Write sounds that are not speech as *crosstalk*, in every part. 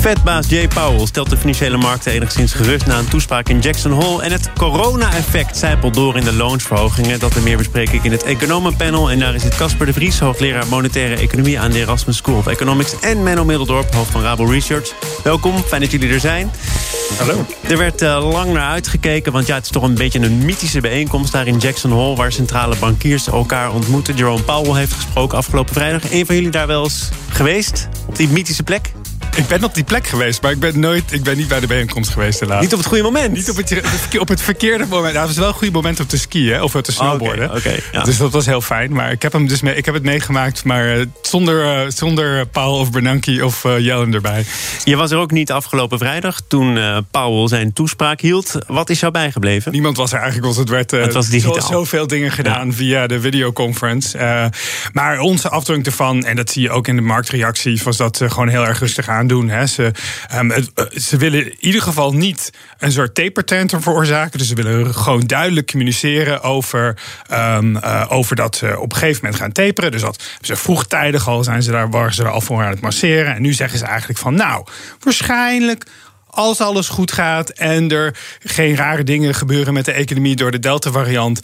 Vetbaas Jay Powell stelt de financiële markten enigszins gerust na een toespraak in Jackson Hole. En het corona-effect zijpelt door in de loonsverhogingen. Dat en meer bespreek ik in het Economenpanel. En daar is het Casper de Vries, hoogleraar monetaire economie aan de Erasmus School of Economics. En Menno Middeldorp, hoofd van Rabo Research. Welkom, fijn dat jullie er zijn. Hallo. Er werd uh, lang naar uitgekeken, want ja, het is toch een beetje een mythische bijeenkomst daar in Jackson Hole, waar centrale bankiers elkaar ontmoeten. Jerome Powell heeft gesproken afgelopen vrijdag. Een van jullie daar wel eens geweest? Op die mythische plek? Ik ben op die plek geweest, maar ik ben, nooit, ik ben niet bij de bijeenkomst geweest helaas. Niet op het goede moment? Niet op het, op het verkeerde moment. Nou, het was wel een goed moment om te skiën of te snowboarden. Oh, okay, ja. Dus dat was heel fijn. Maar ik heb, hem dus mee, ik heb het meegemaakt, maar uh, zonder, uh, zonder Paul of Bernanke of uh, Jellen erbij. Je was er ook niet afgelopen vrijdag toen uh, Paul zijn toespraak hield. Wat is jou bijgebleven? Niemand was er eigenlijk, want het werd het was. Zo, zoveel dingen gedaan ja. via de videoconference. maar onze afdruk ervan, en dat zie je ook in de marktreactie, was dat gewoon heel erg rustig aandoen. Hè. Ze, Um, het, ze willen in ieder geval niet een soort taper veroorzaken. Dus ze willen gewoon duidelijk communiceren over, um, uh, over dat ze op een gegeven moment gaan taperen. Dus dat ze vroegtijdig al zijn ze daar, waren ze er al voor aan het masseren. En nu zeggen ze eigenlijk van nou, waarschijnlijk als alles goed gaat en er geen rare dingen gebeuren met de economie door de Delta-variant,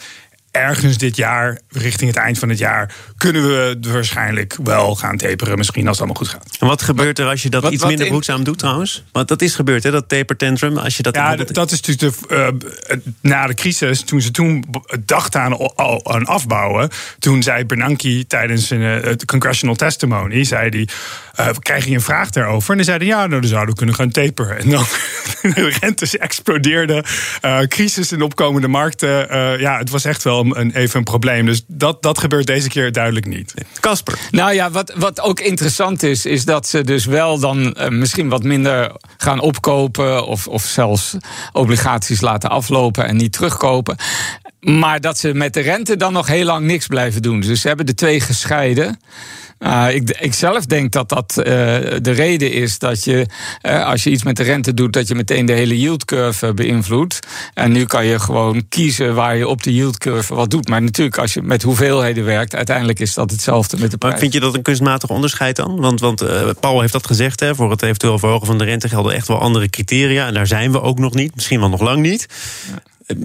ergens dit jaar, richting het eind van het jaar, kunnen we waarschijnlijk wel gaan taperen. Misschien als het allemaal goed gaat. En wat gebeurt er als je dat wat, iets wat minder behoedzaam in... doet trouwens? Want dat is gebeurd, hè, dat taper tantrum. Als je dat ja, dat is natuurlijk de, uh, na de crisis, toen ze toen dachten aan, aan afbouwen. Toen zei Bernanke tijdens een, uh, het congressional testimony, zei hij. Uh, kreeg je een vraag daarover. En dan zeiden ja, nou, dan zouden we kunnen gaan taperen. En dan *laughs* de rentes explodeerden. Uh, crisis in opkomende markten. Uh, ja, het was echt wel een, even een probleem. Dus dat, dat gebeurt deze keer duidelijk niet. Casper. Nou ja, wat, wat ook interessant is, is dat ze dus wel dan misschien wat minder gaan opkopen. Of, of zelfs obligaties laten aflopen en niet terugkopen. Maar dat ze met de rente dan nog heel lang niks blijven doen. Dus ze hebben de twee gescheiden. Uh, ik, ik, zelf denk dat dat uh, de reden is dat je, uh, als je iets met de rente doet, dat je meteen de hele yield curve beïnvloedt. En nu kan je gewoon kiezen waar je op de yield curve wat doet. Maar natuurlijk, als je met hoeveelheden werkt, uiteindelijk is dat hetzelfde met de prijs. Maar vind je dat een kunstmatig onderscheid dan? Want, want Paul heeft dat gezegd, hè, voor het eventueel verhogen van de rente gelden echt wel andere criteria. En daar zijn we ook nog niet, misschien wel nog lang niet. Ja.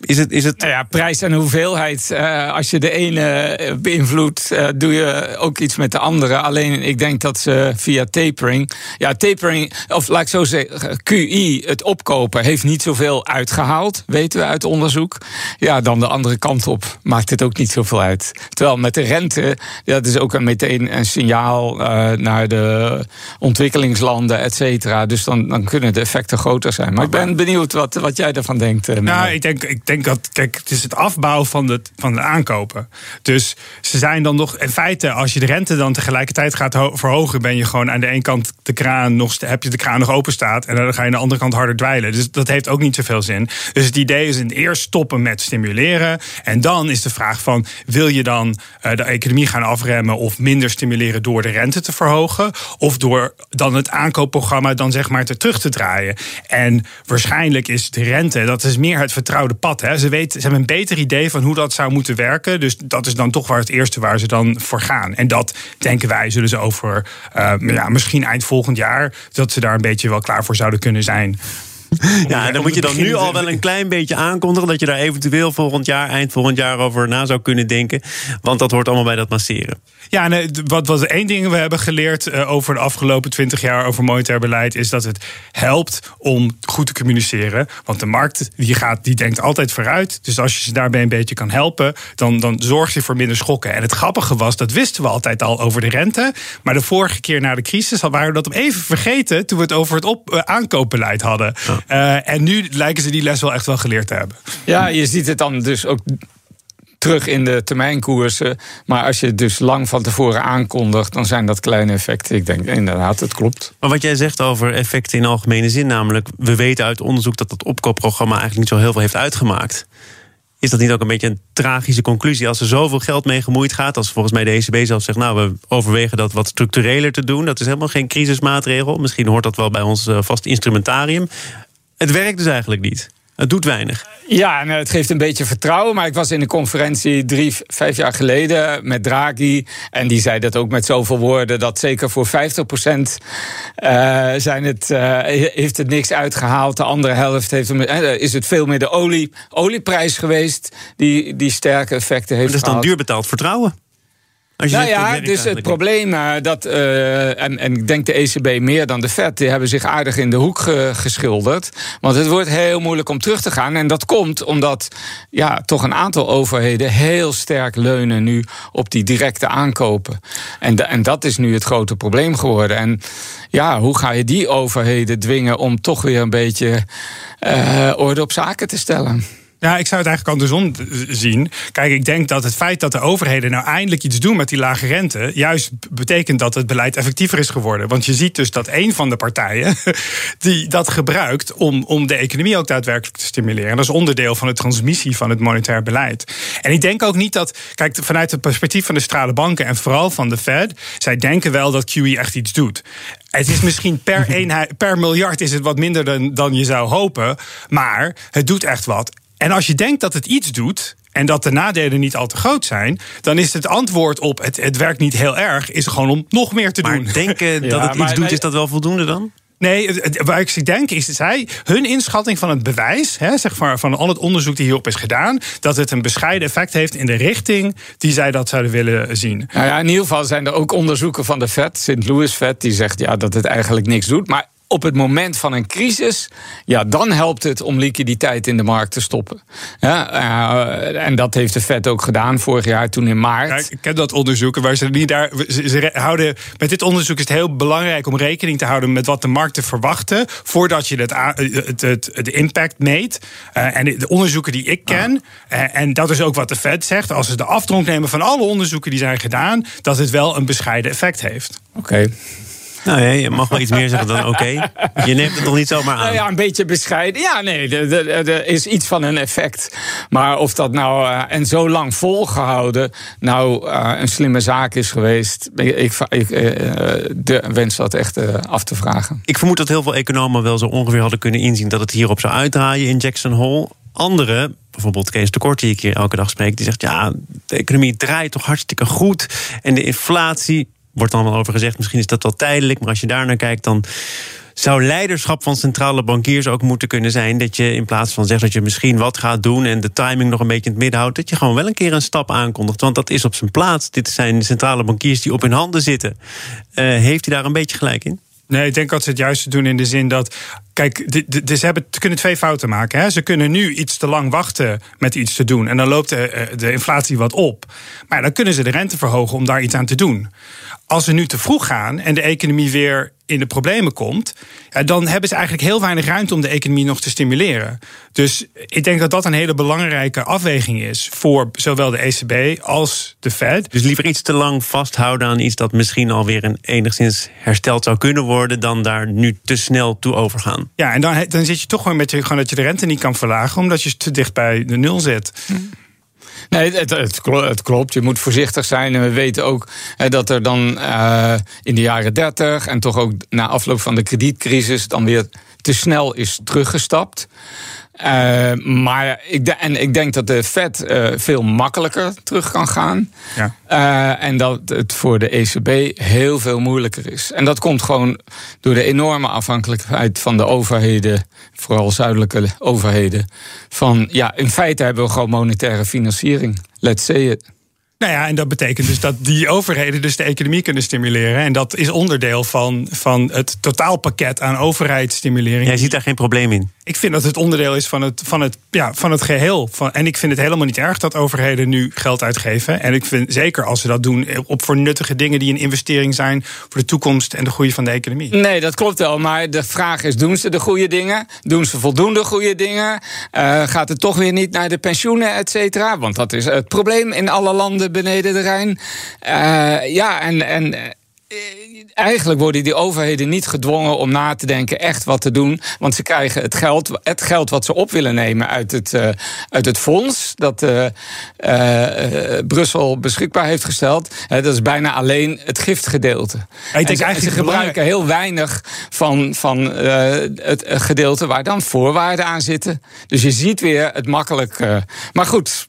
Is het, is het... Nou ja, prijs en hoeveelheid. Uh, als je de ene beïnvloedt, uh, doe je ook iets met de andere. Alleen ik denk dat ze via tapering. Ja, tapering, of laat ik zo zeggen, QI, het opkopen, heeft niet zoveel uitgehaald. Weten we uit onderzoek. Ja, dan de andere kant op maakt het ook niet zoveel uit. Terwijl met de rente, dat is ook een, meteen een signaal uh, naar de ontwikkelingslanden, et cetera. Dus dan, dan kunnen de effecten groter zijn. Maar ik ben benieuwd wat, wat jij ervan denkt. nou, ik denk. Ik denk dat, kijk, het is het afbouwen van de, van de aankopen. Dus ze zijn dan nog, in feite, als je de rente dan tegelijkertijd gaat verhogen, ben je gewoon aan de ene kant de kraan nog, heb je de kraan nog open staat en dan ga je aan de andere kant harder dweilen. Dus dat heeft ook niet zoveel zin. Dus het idee is in eerst stoppen met stimuleren. En dan is de vraag van, wil je dan uh, de economie gaan afremmen of minder stimuleren door de rente te verhogen? Of door dan het aankoopprogramma dan zeg maar te terug te draaien? En waarschijnlijk is de rente, dat is meer het vertrouwde pad. Ze, ze hebben een beter idee van hoe dat zou moeten werken. Dus dat is dan toch waar het eerste waar ze dan voor gaan. En dat denken wij zullen ze over uh, ja, misschien eind volgend jaar... dat ze daar een beetje wel klaar voor zouden kunnen zijn. Ja, dan moet je dan nu al wel een klein beetje aankondigen dat je daar eventueel volgend jaar, eind volgend jaar over na zou kunnen denken. Want dat hoort allemaal bij dat masseren. Ja, nee, wat was één ding we hebben geleerd uh, over de afgelopen twintig jaar over monetair beleid, is dat het helpt om goed te communiceren. Want de markt die gaat, die denkt altijd vooruit. Dus als je ze daarbij een beetje kan helpen, dan, dan zorg je voor minder schokken. En het grappige was, dat wisten we altijd al over de rente. Maar de vorige keer na de crisis waren we dat even vergeten toen we het over het op, uh, aankoopbeleid hadden. Ja. Uh, en nu lijken ze die les wel echt wel geleerd te hebben. Ja, je ziet het dan dus ook terug in de termijnkoersen. Maar als je het dus lang van tevoren aankondigt, dan zijn dat kleine effecten. Ik denk inderdaad, het klopt. Maar wat jij zegt over effecten in algemene zin, namelijk we weten uit onderzoek dat dat opkoopprogramma eigenlijk niet zo heel veel heeft uitgemaakt. Is dat niet ook een beetje een tragische conclusie als er zoveel geld mee gemoeid gaat? Als volgens mij de ECB zelf zegt, nou, we overwegen dat wat structureler te doen. Dat is helemaal geen crisismaatregel. Misschien hoort dat wel bij ons eh, vast instrumentarium. Het werkt dus eigenlijk niet. Het doet weinig. Ja, en het geeft een beetje vertrouwen. Maar ik was in een conferentie drie, vijf jaar geleden met Draghi. En die zei dat ook met zoveel woorden. Dat zeker voor 50 procent uh, zijn het, uh, heeft het niks uitgehaald. De andere helft heeft, uh, is het veel meer de olie, olieprijs geweest. Die, die sterke effecten heeft Dat is dan duur betaald vertrouwen nou ja, dus het probleem uh, dat, uh, en, en ik denk de ECB meer dan de Fed, die hebben zich aardig in de hoek ge, geschilderd. Want het wordt heel moeilijk om terug te gaan. En dat komt omdat ja, toch een aantal overheden heel sterk leunen nu op die directe aankopen. En, en dat is nu het grote probleem geworden. En ja, hoe ga je die overheden dwingen om toch weer een beetje uh, orde op zaken te stellen? Ja, ik zou het eigenlijk andersom zien. Kijk, ik denk dat het feit dat de overheden nou eindelijk iets doen met die lage rente, juist betekent dat het beleid effectiever is geworden. Want je ziet dus dat een van de partijen *laughs* die dat gebruikt om, om de economie ook daadwerkelijk te stimuleren. Dat is onderdeel van de transmissie van het monetair beleid. En ik denk ook niet dat, kijk, vanuit het perspectief van de strale banken en vooral van de Fed, zij denken wel dat QE echt iets doet. Het is misschien per, eenheid, per miljard is het wat minder dan, dan je zou hopen. Maar het doet echt wat. En als je denkt dat het iets doet, en dat de nadelen niet al te groot zijn, dan is het antwoord op het, het werkt niet heel erg, is gewoon om nog meer te maar doen. denken *laughs* dat het iets doet, is dat wel voldoende dan? Nee, waar ik denk is zij, hun inschatting van het bewijs, hè, zeg maar, van al het onderzoek die hierop is gedaan, dat het een bescheiden effect heeft in de richting die zij dat zouden willen zien. Nou ja, in ieder geval zijn er ook onderzoeken van de Fed, St. Louis Fed, die zegt ja, dat het eigenlijk niks doet. Maar op het moment van een crisis, ja, dan helpt het om liquiditeit in de markt te stoppen. Ja, uh, en dat heeft de Fed ook gedaan vorig jaar toen in maart. Ik heb dat onderzoeken waar ze niet daar. Ze, ze, houden, met dit onderzoek is het heel belangrijk om rekening te houden met wat de markten verwachten. voordat je het, het, het, het impact meet. Uh, en de onderzoeken die ik ken, ah. uh, en dat is ook wat de Fed zegt. als ze de afdronk nemen van alle onderzoeken die zijn gedaan. dat het wel een bescheiden effect heeft. Oké. Okay. Nou ja, je mag wel iets meer zeggen dan oké. Okay. Je neemt het toch niet zomaar aan? Nou ja, een beetje bescheiden. Ja, nee, er is iets van een effect. Maar of dat nou uh, en zo lang volgehouden nou uh, een slimme zaak is geweest, ik, ik uh, de, wens dat echt af te vragen. Ik vermoed dat heel veel economen wel zo ongeveer hadden kunnen inzien dat het hierop zou uitdraaien in Jackson Hole. Anderen, bijvoorbeeld Kees de Kort, die ik hier elke dag spreek, die zegt: ja, de economie draait toch hartstikke goed. En de inflatie wordt wel over gezegd, misschien is dat wel tijdelijk. Maar als je daar naar kijkt, dan zou leiderschap van centrale bankiers ook moeten kunnen zijn. Dat je in plaats van zegt dat je misschien wat gaat doen en de timing nog een beetje in het midden houdt, dat je gewoon wel een keer een stap aankondigt. Want dat is op zijn plaats. Dit zijn centrale bankiers die op hun handen zitten. Uh, heeft hij daar een beetje gelijk in? Nee, ik denk dat ze het juist doen in de zin dat. Kijk, de, ze, hebben, ze kunnen twee fouten maken. Hè. Ze kunnen nu iets te lang wachten met iets te doen. En dan loopt de, de inflatie wat op. Maar dan kunnen ze de rente verhogen om daar iets aan te doen als we nu te vroeg gaan en de economie weer in de problemen komt, dan hebben ze eigenlijk heel weinig ruimte om de economie nog te stimuleren. Dus ik denk dat dat een hele belangrijke afweging is voor zowel de ECB als de Fed. Dus liever iets te lang vasthouden aan iets dat misschien alweer een enigszins hersteld zou kunnen worden, dan daar nu te snel toe overgaan. Ja, en dan, dan zit je toch gewoon met je, gewoon dat je de rente niet kan verlagen, omdat je te dicht bij de nul zit. Hm. Nee, het, het, klopt. Je moet voorzichtig zijn. En we weten ook dat er dan uh, in de jaren 30 en toch ook na afloop van de kredietcrisis dan weer te snel is teruggestapt. Uh, maar ik, en ik denk dat de Fed uh, veel makkelijker terug kan gaan. Ja. Uh, en dat het voor de ECB heel veel moeilijker is. En dat komt gewoon door de enorme afhankelijkheid van de overheden, vooral zuidelijke overheden. Van ja, in feite hebben we gewoon monetaire financiering. Let's say it. Nou ja, en dat betekent dus dat die overheden dus de economie kunnen stimuleren. En dat is onderdeel van, van het totaalpakket aan overheidsstimulering. Jij ziet daar geen probleem in? Ik vind dat het onderdeel is van het, van het, ja, van het geheel. Van, en ik vind het helemaal niet erg dat overheden nu geld uitgeven. En ik vind zeker als ze dat doen op voor nuttige dingen die een investering zijn voor de toekomst en de groei van de economie. Nee, dat klopt wel. Maar de vraag is: doen ze de goede dingen? Doen ze voldoende goede dingen? Uh, gaat het toch weer niet naar de pensioenen, et cetera? Want dat is het probleem in alle landen beneden de Rijn. Uh, ja, en. en eigenlijk worden die overheden niet gedwongen om na te denken echt wat te doen. Want ze krijgen het geld, het geld wat ze op willen nemen uit het, uh, uit het fonds dat uh, uh, Brussel beschikbaar heeft gesteld. dat is bijna alleen het giftgedeelte. Ik denk en ze, ze gebruiken heel weinig van, van het gedeelte waar dan voorwaarden aan zitten. Dus je ziet weer het makkelijk. maar goed,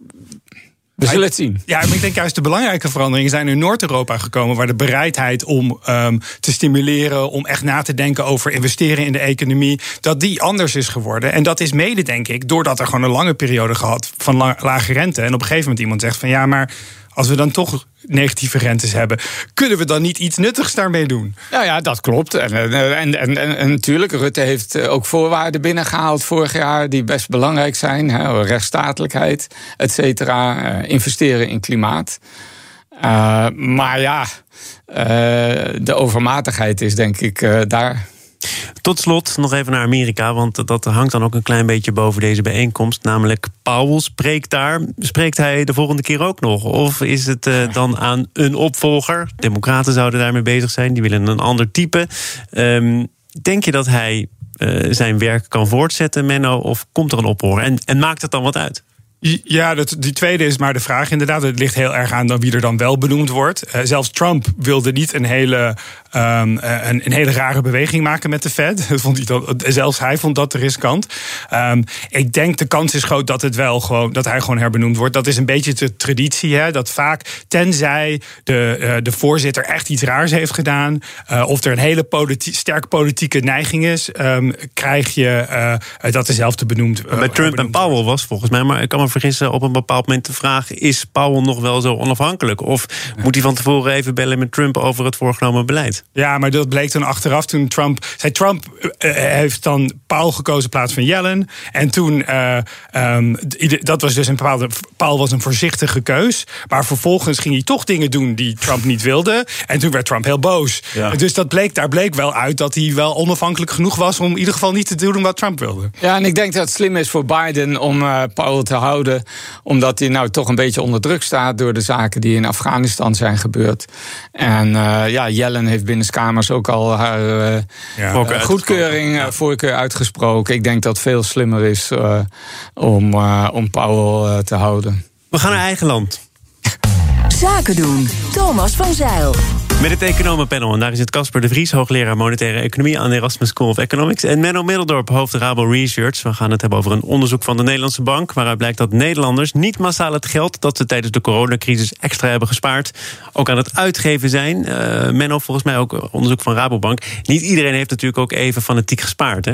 we zullen het zien. Ja, maar ik denk juist de belangrijke veranderingen zijn in Noord-Europa gekomen. Waar de bereidheid om um, te stimuleren, om echt na te denken over investeren in de economie, dat die anders is geworden. En dat is mede, denk ik, doordat er gewoon een lange periode gehad van lage rente. En op een gegeven moment iemand zegt van ja, maar als we dan toch negatieve rentes hebben, kunnen we dan niet iets nuttigs daarmee doen? Nou ja, dat klopt. En, en, en, en, en natuurlijk, Rutte heeft eh, ook voorwaarden binnengehaald vorig jaar die best belangrijk zijn. Hè, rechtsstatelijkheid, et cetera, eh, investeren in klimaat. Maar ja, de overmatigheid is denk ik daar tot slot nog even naar Amerika, want dat hangt dan ook een klein beetje boven deze bijeenkomst. Namelijk Powell spreekt daar. Spreekt hij de volgende keer ook nog? Of is het uh, dan aan een opvolger? Democraten zouden daarmee bezig zijn, die willen een ander type. Um, denk je dat hij uh, zijn werk kan voortzetten, Menno? Of komt er een opvolger? En, en maakt het dan wat uit? Ja, dat, die tweede is maar de vraag inderdaad. Het ligt heel erg aan dan wie er dan wel benoemd wordt. Uh, zelfs Trump wilde niet een hele, um, een, een, hele rare beweging maken met de Fed. *laughs* Dat vond hij dan, zelfs hij vond dat te riskant. Um, ik denk de kans is groot dat, het wel gewoon, dat hij gewoon herbenoemd wordt. Dat is een beetje de traditie. Hè, dat vaak, tenzij de, uh, de voorzitter echt iets raars heeft gedaan... Uh, of er een hele sterk politieke neiging is... Um, krijg je dat dezelfde benoemd Bij Trump en Powell was volgens mij... maar ik kan me vergissen op een bepaald moment de vraag... is Powell nog wel zo onafhankelijk? Of moet hij van tevoren even bellen met Trump over het voorgenomen beleid? Ja, maar dat bleek toen achteraf toen Trump... Zei Trump uh, heeft dan Powell gekozen in plaats van Yellen. En toen, uh, um, dat was dus een bepaalde... Powell was een voorzichtige keus. Maar vervolgens ging hij toch dingen doen die Trump niet wilde. En toen werd Trump heel boos. Ja. Dus dat bleek, daar bleek wel uit dat hij wel onafhankelijk genoeg was... om in ieder geval niet te doen wat Trump wilde. Ja, en ik denk dat het slim is voor Biden om uh, Powell te houden omdat hij nou toch een beetje onder druk staat door de zaken die in Afghanistan zijn gebeurd. En uh, ja, Jellen heeft binnenskamers ook al haar uh, ja, uh, goedkeuring, ja. voorkeur uitgesproken. Ik denk dat het veel slimmer is om, om Powell te houden. We gaan naar eigen land. Zaken doen. Thomas van Zeil. Met het economenpanel. En daar is het Casper de Vries, hoogleraar monetaire economie aan de Erasmus School of Economics. En Menno Middeldorp, hoofd Rabo Research. We gaan het hebben over een onderzoek van de Nederlandse Bank. Waaruit blijkt dat Nederlanders niet massaal het geld dat ze tijdens de coronacrisis extra hebben gespaard. ook aan het uitgeven zijn. Uh, Menno, volgens mij ook onderzoek van Rabobank. Niet iedereen heeft natuurlijk ook even fanatiek gespaard, hè?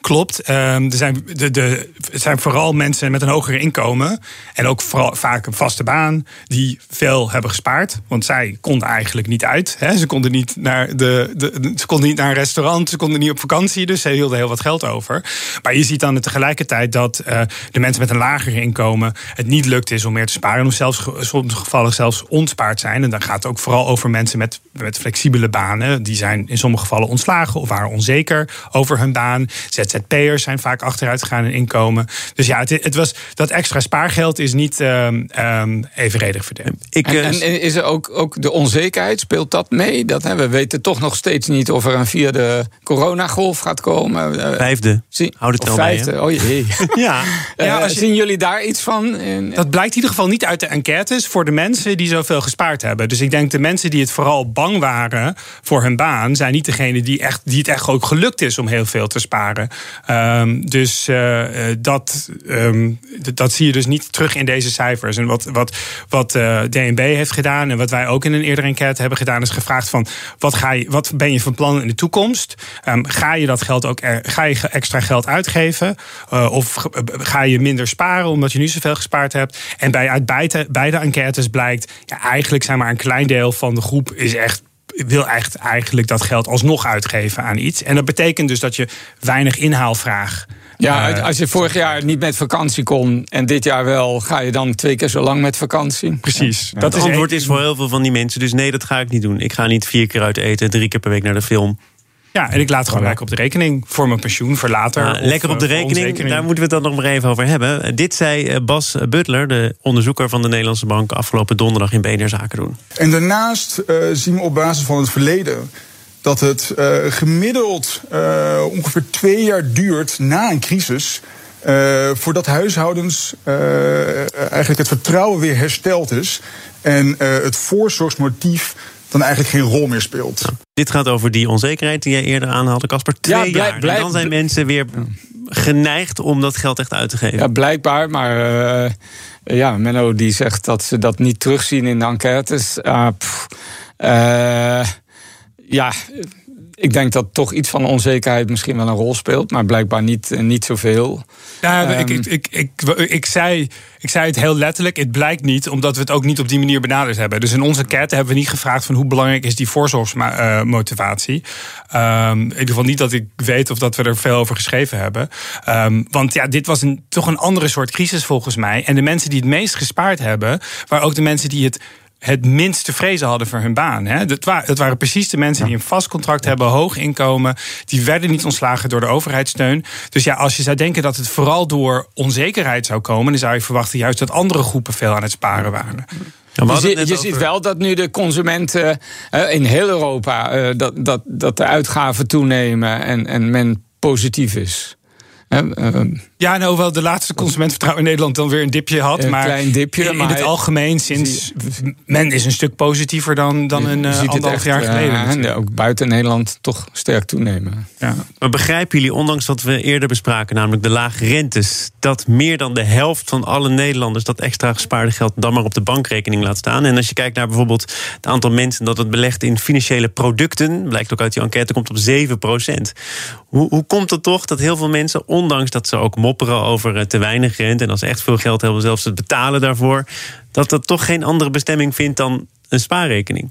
Klopt. Um, er zijn, de, de, het zijn vooral mensen met een hoger inkomen. En ook vooral vaak een vaste baan. Die veel hebben gespaard. Want zij konden eigenlijk niet uit. Hè. Ze, konden niet naar de, de, ze konden niet naar een restaurant. Ze konden niet op vakantie. Dus ze hielden heel wat geld over. Maar je ziet dan tegelijkertijd dat uh, de mensen met een lager inkomen. het niet lukt is om meer te sparen. Of zelfs soms gevallen zelfs ontspaard zijn. En dan gaat het ook vooral over mensen met, met flexibele banen. Die zijn in sommige gevallen ontslagen of waren onzeker over hun baan. ZZP'ers zijn vaak achteruit gegaan in inkomen. Dus ja, het, het was, dat extra spaargeld is niet um, um, evenredig verdeeld. Ik, en, en, is er ook, ook de onzekerheid, speelt dat mee? Dat, hè, we weten toch nog steeds niet of er een vierde coronagolf gaat komen. Eh, vijfde. Zie, Houd het wel vijfde, mee, oh jee. *laughs* ja. Uh, ja je, zien jullie daar iets van? Dat blijkt in ieder geval niet uit de enquêtes voor de mensen die zoveel gespaard hebben. Dus ik denk de mensen die het vooral bang waren voor hun baan... zijn niet degene die, echt, die het echt ook gelukt is om heel veel te sparen. Um, dus uh, dat, um, dat zie je dus niet terug in deze cijfers. En wat, wat, wat uh, DNB heeft gedaan en wat wij ook in een eerdere enquête hebben gedaan, is gevraagd van wat, ga je, wat ben je van plan in de toekomst? Um, ga je dat geld ook ga je extra geld uitgeven? Of ga je minder sparen omdat je nu zoveel gespaard hebt? En bij uit beide, beide enquêtes blijkt, ja, eigenlijk zijn maar een klein deel van de groep is echt wil echt eigenlijk dat geld alsnog uitgeven aan iets. En dat betekent dus dat je weinig inhaalvraag. Ja, uh, als je vorig jaar niet met vakantie kon en dit jaar wel, ga je dan twee keer zo lang met vakantie? Precies. Ja. Dat het antwoord is voor heel veel van die mensen. Dus nee, dat ga ik niet doen. Ik ga niet vier keer uit eten, drie keer per week naar de film. Ja, en ik laat gewoon lekker op de rekening voor mijn pensioen, voor later. Ja, of, lekker op de rekening, daar moeten we het dan nog maar even over hebben. Dit zei eh, Bas Butler, de onderzoeker van de Nederlandse Bank... afgelopen donderdag in BNR Zaken doen. En daarnaast eh, zien we op basis van het verleden dat het eh, gemiddeld ongeveer twee jaar duurt na een crisis. eh, voordat huishoudens eh, eigenlijk het vertrouwen weer hersteld is. En eh, het voorzorgsmotief dan eigenlijk geen rol meer speelt. Dit gaat over die onzekerheid die jij eerder aanhaalde, Casper. Twee Ja, blij- jaar. Blij- dan zijn mensen weer geneigd om dat geld echt uit te geven. Ja, blijkbaar, maar eh, ja, Menno die zegt dat ze dat niet terugzien in de enquêtes. Pff, eh, ja, ik denk dat toch iets van onzekerheid misschien wel een rol speelt, maar blijkbaar niet, eh, niet zoveel. Ja, ik, Ehm. ik, ik, ik, ik, zei, ik zei het heel letterlijk. Het blijkt niet, omdat we het ook niet op die manier benaderd hebben. Dus in onze enquête hebben we niet gevraagd van hoe belangrijk is die voorzorgsmotivatie. Ehm in ieder geval niet dat ik weet of dat we er veel over geschreven hebben. Ehm, want ja, dit was een, toch een andere soort crisis volgens mij. En de mensen die het meest gespaard hebben, waren ook de mensen die het het minst te vrezen hadden voor hun baan. Hè. Dat, wa- dat waren precies de mensen die een vast contract hebben, hoog inkomen. Die werden niet ontslagen door de overheidssteun. Dus ja, als je zou denken dat het vooral door onzekerheid zou komen, dan zou je verwachten juist dat andere groepen veel aan het sparen waren. Ja, Je, ziet- je wel dat nu de consumenten eh, in heel Europa eh, dat, dat, dat de uitgaven toenemen en, en men positief is. Hè, eh, Ja, en hoewel de laatste consumentenvertrouwen in Nederland dan weer een dipje had. Een maar klein dipje, in, in maar het algemeen sinds men is een stuk positiever dan, dan een het anderhalf echt, jaar eh, geleden. en natuurlijk. ook buiten Nederland toch sterk toenemen. Ja. Maar begrijpen jullie, ondanks wat we eerder bespraken, namelijk de lage rentes, dat meer dan de helft van alle Nederlanders dat extra gespaarde geld dan maar op de bankrekening laat staan? En als je kijkt naar bijvoorbeeld het aantal mensen dat het belegt in financiële producten, blijkt ook uit die enquête, komt op 7% Hoe, hoe komt het toch dat heel veel mensen, ondanks dat ze ook mopperen over eh, te weinig rente en als ze echt veel geld hebben, zelfs het betalen daarvoor, dat dat toch geen andere bestemming vindt dan een spaarrekening?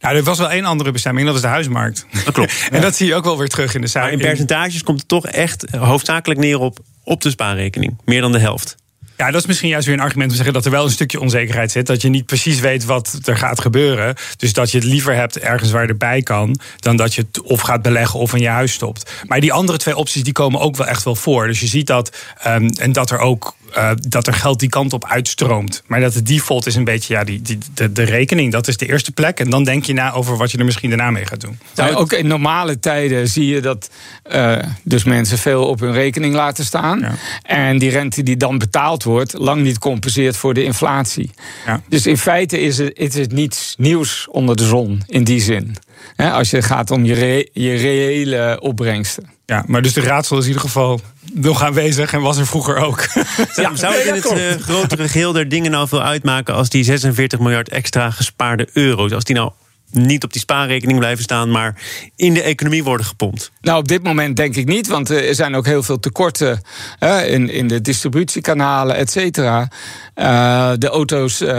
Nou, er was wel één andere bestemming, dat is de huismarkt. Dat klopt. *laughs* en dat zie je ook wel weer terug in de Maar cijfers. in percentages komt het toch echt hoofdzakelijk neer op, op de spaarrekening. Meer dan de helft. Ja, dat is misschien juist weer een argument om te zeggen dat er wel een stukje onzekerheid zit. Dat je niet precies weet wat er gaat gebeuren. Dus dat je het liever hebt ergens waar je erbij kan. Dan dat je het of gaat beleggen of in je huis stopt. Maar die andere twee opties die komen ook wel echt wel voor. Dus je ziet dat. ehm, en dat er ook. Eh, dat er geld die kant op uitstroomt. Maar dat de default is een beetje ja, die, die, de, de rekening. Dat is de eerste plek. En dan denk je na over wat je er misschien daarna mee gaat doen. Nou, ook in normale tijden zie je dat eh, dus mensen veel op hun rekening laten staan. Ja. En die rente die dan betaald wordt, lang niet compenseert voor de inflatie. Ja. Dus in feite is het, is het niets nieuws onder de zon in die zin. Hè, als je gaat om je, re- je reële opbrengsten. Ja, maar dus de raadsel is in ieder geval nog aanwezig en was er vroeger ook. Zou, zou het in het eh, grotere geheel der dingen nou veel uitmaken als die 46 miljard extra gespaarde euro's, als die nou niet op die spaarrekening blijven staan, maar in de economie worden gepompt? Nou, op dit moment denk ik niet, want er zijn ook heel veel tekorten hè, in, in de distributiekanalen, et cetera. Eh, de auto's eh,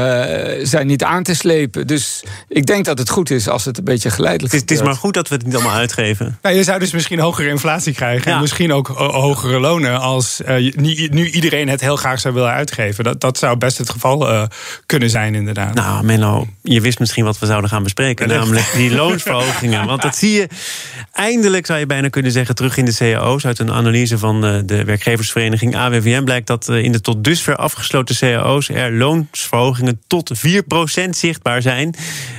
zijn niet aan te slepen. Dus ik denk dat het goed is als het een beetje geleidelijk Het is, het is maar goed dat we het niet allemaal uitgeven. Nou, je zou dus misschien hogere inflatie krijgen. Ja. En misschien ook ho- hogere lonen. Als eh, nu, iedereen het heel graag zou willen uitgeven. Dat, dat zou best het geval eh, kunnen zijn, inderdaad. Nou, Menno, je wist misschien wat we zouden gaan bespreken. Namelijk die *laughs* loonsverhogingen. Want dat zie je eindelijk, zou je bijna kunnen zeggen, terug in de cao's. Uit een analyse van eh, de werkgeversvereniging AWVM blijkt dat eh, in de tot dusver afgesloten cao's er loonsverhogingen tot 4% zichtbaar zijn.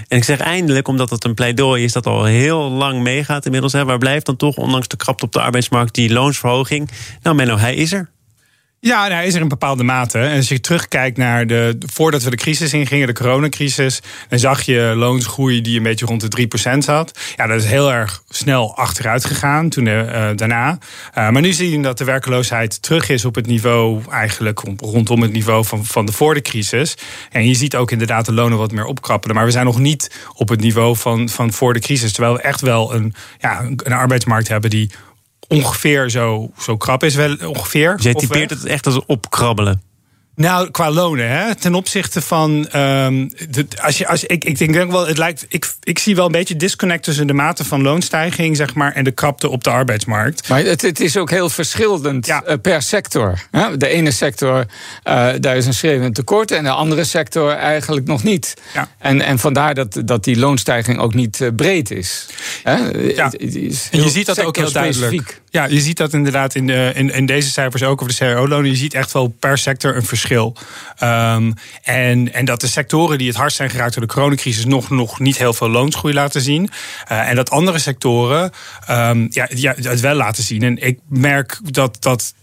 En ik zeg eindelijk, omdat het een pleidooi is dat al heel lang meegaat inmiddels. Hè, waar blijft dan toch, ondanks de krapte op de arbeidsmarkt, die loonsverhoging? Nou, Menno, hij is er. Ja, nou, hij is er in bepaalde mate. En als je terugkijkt naar de. voordat we de crisis ingingen, de coronacrisis. dan zag je loonsgroei die een beetje rond de 3% zat. Ja, dat is heel erg snel achteruit gegaan toen eh, daarna. Eh, maar nu zie je dat de werkloosheid terug is op het niveau. eigenlijk rond- rondom het niveau van, van de voor de crisis. En je ziet ook inderdaad de lonen wat meer opkrappelen. Maar we zijn nog niet op het niveau van, van voor de crisis. Terwijl we echt wel een, ja, een arbeidsmarkt hebben die ongeveer zo, zo krap is. Wel ongeveer. Dus jij typeert het echt als opkrabbelen. Nou, qua lonen, hè? ten opzichte van. ehm, de, als je, als, ik, ik denk wel, het lijkt. Ik, ik zie wel een beetje disconnect tussen de mate van loonstijging, zeg maar, en de krapte op de arbeidsmarkt. Maar het, het is ook heel verschillend Ja. eh, per sector. hè. De ene sector, eh, daar is een schreeuwend tekort... en de andere sector eigenlijk nog niet. Ja. En, en vandaar dat, dat die loonstijging ook niet eh, breed is. Ja. En je ziet dat ook heel duidelijk. Ja, je ziet dat inderdaad in, de, in, in deze cijfers ook over de CAO-lonen. Je ziet echt wel per sector een verschil. Um, en, en dat de sectoren die het hardst zijn geraakt door de coronacrisis nog, nog niet heel veel loonsgroei laten zien. Uh, en dat andere sectoren um, ja, ja, het wel laten zien. En ik merk dat. dat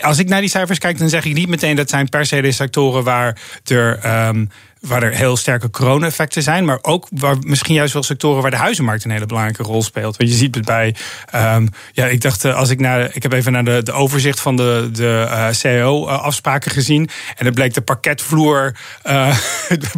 als ik naar die cijfers kijk, dan zeg ik niet meteen dat zijn per se de sectoren waar er um, waar er heel sterke corona-effecten zijn. Maar ook waar misschien juist wel sectoren waar de huizenmarkt een hele belangrijke rol speelt. Want je ziet het bij. Um, ja, ik dacht, als ik naar. Ik heb even naar de, de overzicht van de, de uh, CEO-afspraken gezien. En het bleek de parketvloer *laughs* uh,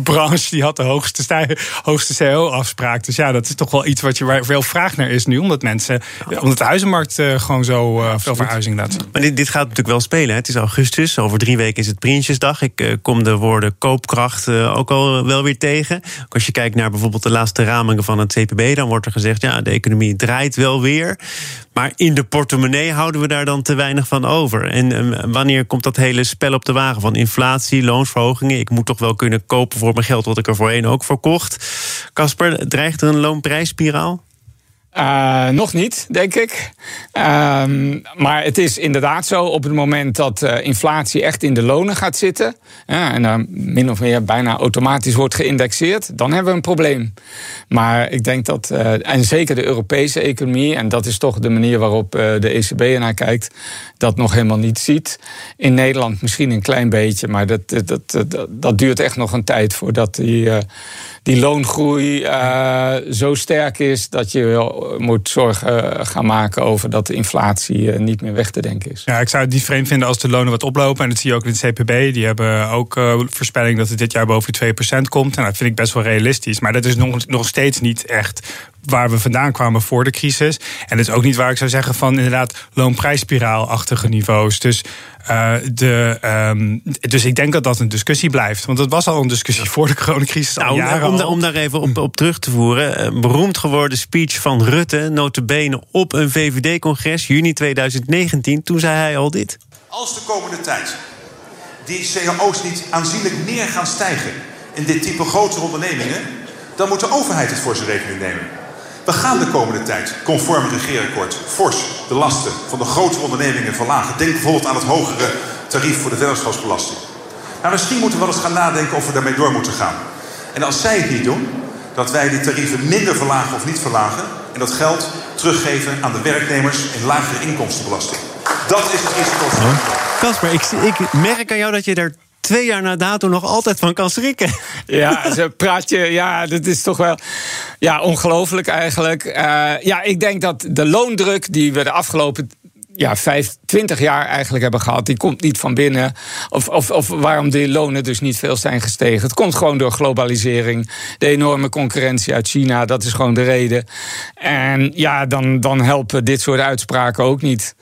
branche die had de hoogste, stij, hoogste CEO-afspraak. Dus ja, dat is toch wel iets wat je, waar veel vraag naar is nu. Omdat mensen. Omdat de huizenmarkt uh, gewoon zo veel verhuizing laat. Maar dit, dit gaat natuurlijk wel spelen. Hè? Het is augustus. Over drie weken is het Prinsjesdag. Ik kom de woorden koopkracht ook al wel weer tegen. Als je kijkt naar bijvoorbeeld de laatste ramingen van het CPB, dan wordt er gezegd: ja, de economie draait wel weer. Maar in de portemonnee houden we daar dan te weinig van over. En ehm, wanneer komt dat hele spel op de wagen van inflatie, loonsverhogingen? Ik moet toch wel kunnen kopen voor mijn geld wat ik er voorheen ook voor kocht. Casper, dreigt er een loonprijsspiraal? Uh, nog niet, denk ik. Uh, maar het is inderdaad zo, op het moment dat uh, inflatie echt in de lonen gaat zitten... En min of meer bijna automatisch wordt geïndexeerd... dan hebben we een probleem. Maar ik denk dat, uh, en zeker de Europese economie... en dat is toch de manier waarop de ECB ernaar kijkt... dat nog helemaal niet ziet. In Nederland misschien een klein beetje... maar dat, dat, dat, dat duurt echt nog een tijd voordat die, die loongroei zo sterk is... dat je moet zorgen gaan maken over dat de inflatie niet meer weg te denken is. Ja, ik zou het niet vreemd vinden als de lonen wat oplopen. En dat zie je ook in het CPB. Die hebben ook voorspelling dat het dit jaar boven de 2% komt. En dat vind ik best wel realistisch. Maar dat is nog, nog steeds niet echt waar we vandaan kwamen voor de crisis. En dat is ook niet waar ik zou zeggen van inderdaad loonprijsspiraalachtige niveaus. Dus, uh, de, um, dus ik denk dat dat een discussie blijft. Want dat was al een discussie voor de coronacrisis. Nou, jaren om, om, daar even op, op terug te voeren. Een beroemd geworden speech van Rutte, notabene op een VVD-congres, juni 2019. Toen zei hij al dit. Als de komende tijd die cao's niet aanzienlijk meer gaan stijgen in dit type grotere ondernemingen, dan moet de overheid het voor zijn rekening nemen. We gaan de komende tijd, conform het regeerakkoord, fors de lasten van de grotere ondernemingen verlagen. Denk bijvoorbeeld aan het hogere tarief voor de vennootschapsbelasting. Maar misschien moeten we wel eens gaan nadenken of we daarmee door moeten gaan. En als zij het niet doen, dat wij die tarieven minder verlagen of niet verlagen. En dat geld teruggeven aan de werknemers in lagere inkomstenbelasting. Dat is het risico. Kasper, ik, ik merk aan jou dat je daar twee jaar na dato nog altijd van kan schrikken. Ja, ze praat je. Ja, dat is toch wel. Ja, ongelooflijk eigenlijk. Uh, ja, ik denk dat de loondruk die we de afgelopen ja, 25 jaar eigenlijk hebben gehad. Die komt niet van binnen. Of, of, of waarom die lonen dus niet veel zijn gestegen. Het komt gewoon door globalisering. De enorme concurrentie uit China. Dat is gewoon de reden. En ja, dan, dan helpen dit soort uitspraken ook niet.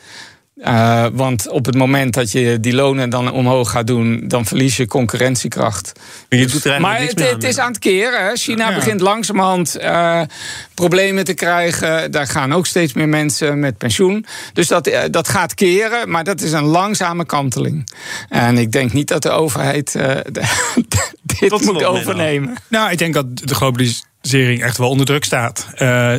Uh, want op het moment dat je die lonen dan omhoog gaat doen, dan verlies je concurrentiekracht. Je doet er maar het, het, is aan het keren. China ja. begint langzamerhand uh, problemen te krijgen. Daar gaan ook steeds meer mensen met pensioen. Dus dat, uh, dat gaat keren, maar dat is een langzame kanteling. En ik denk niet dat de overheid *laughs* dit Tot moet overnemen. Nou, ik denk dat de globalisering echt wel onder druk staat.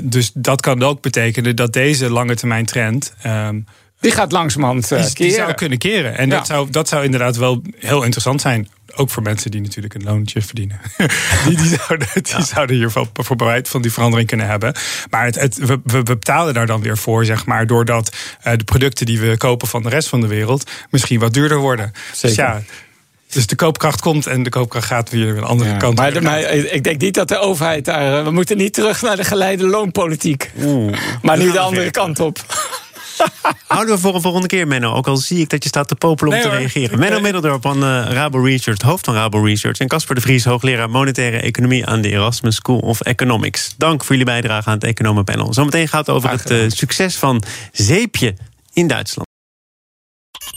dus dat kan ook betekenen dat deze lange termijn trend. Um, die gaat langzamerhand uh, die, die zou kunnen keren. En ja. dat, zou, dat zou inderdaad wel heel interessant zijn. Ook voor mensen die natuurlijk een loontje verdienen. *laughs* die, die, zouden, die ja. zouden hier voor, voor bereid van die verandering kunnen hebben. Maar het, het, we, we betalen daar dan weer voor, zeg maar. Doordat uh, de producten die we kopen van de rest van de wereld misschien wat duurder worden. Zeker. Dus ja. Dus de koopkracht komt en de koopkracht gaat weer een andere ja, kant. Maar, maar, ik denk niet dat de overheid daar. We moeten niet terug naar de geleide loonpolitiek. Oeh, maar nu de andere kant op. *laughs* Houden we voor een volgende keer, Menno. Ook al zie ik dat je staat te popelen om nee, te hoor. reageren. Menno Middeldorp van uh, Rabo Research, hoofd van Rabo Research. En Casper de Vries, hoogleraar monetaire economie aan de Erasmus School of Economics. Dank voor jullie bijdrage aan het Economenpanel. Zometeen gaat het over het uh, succes van Zeepje in Duitsland.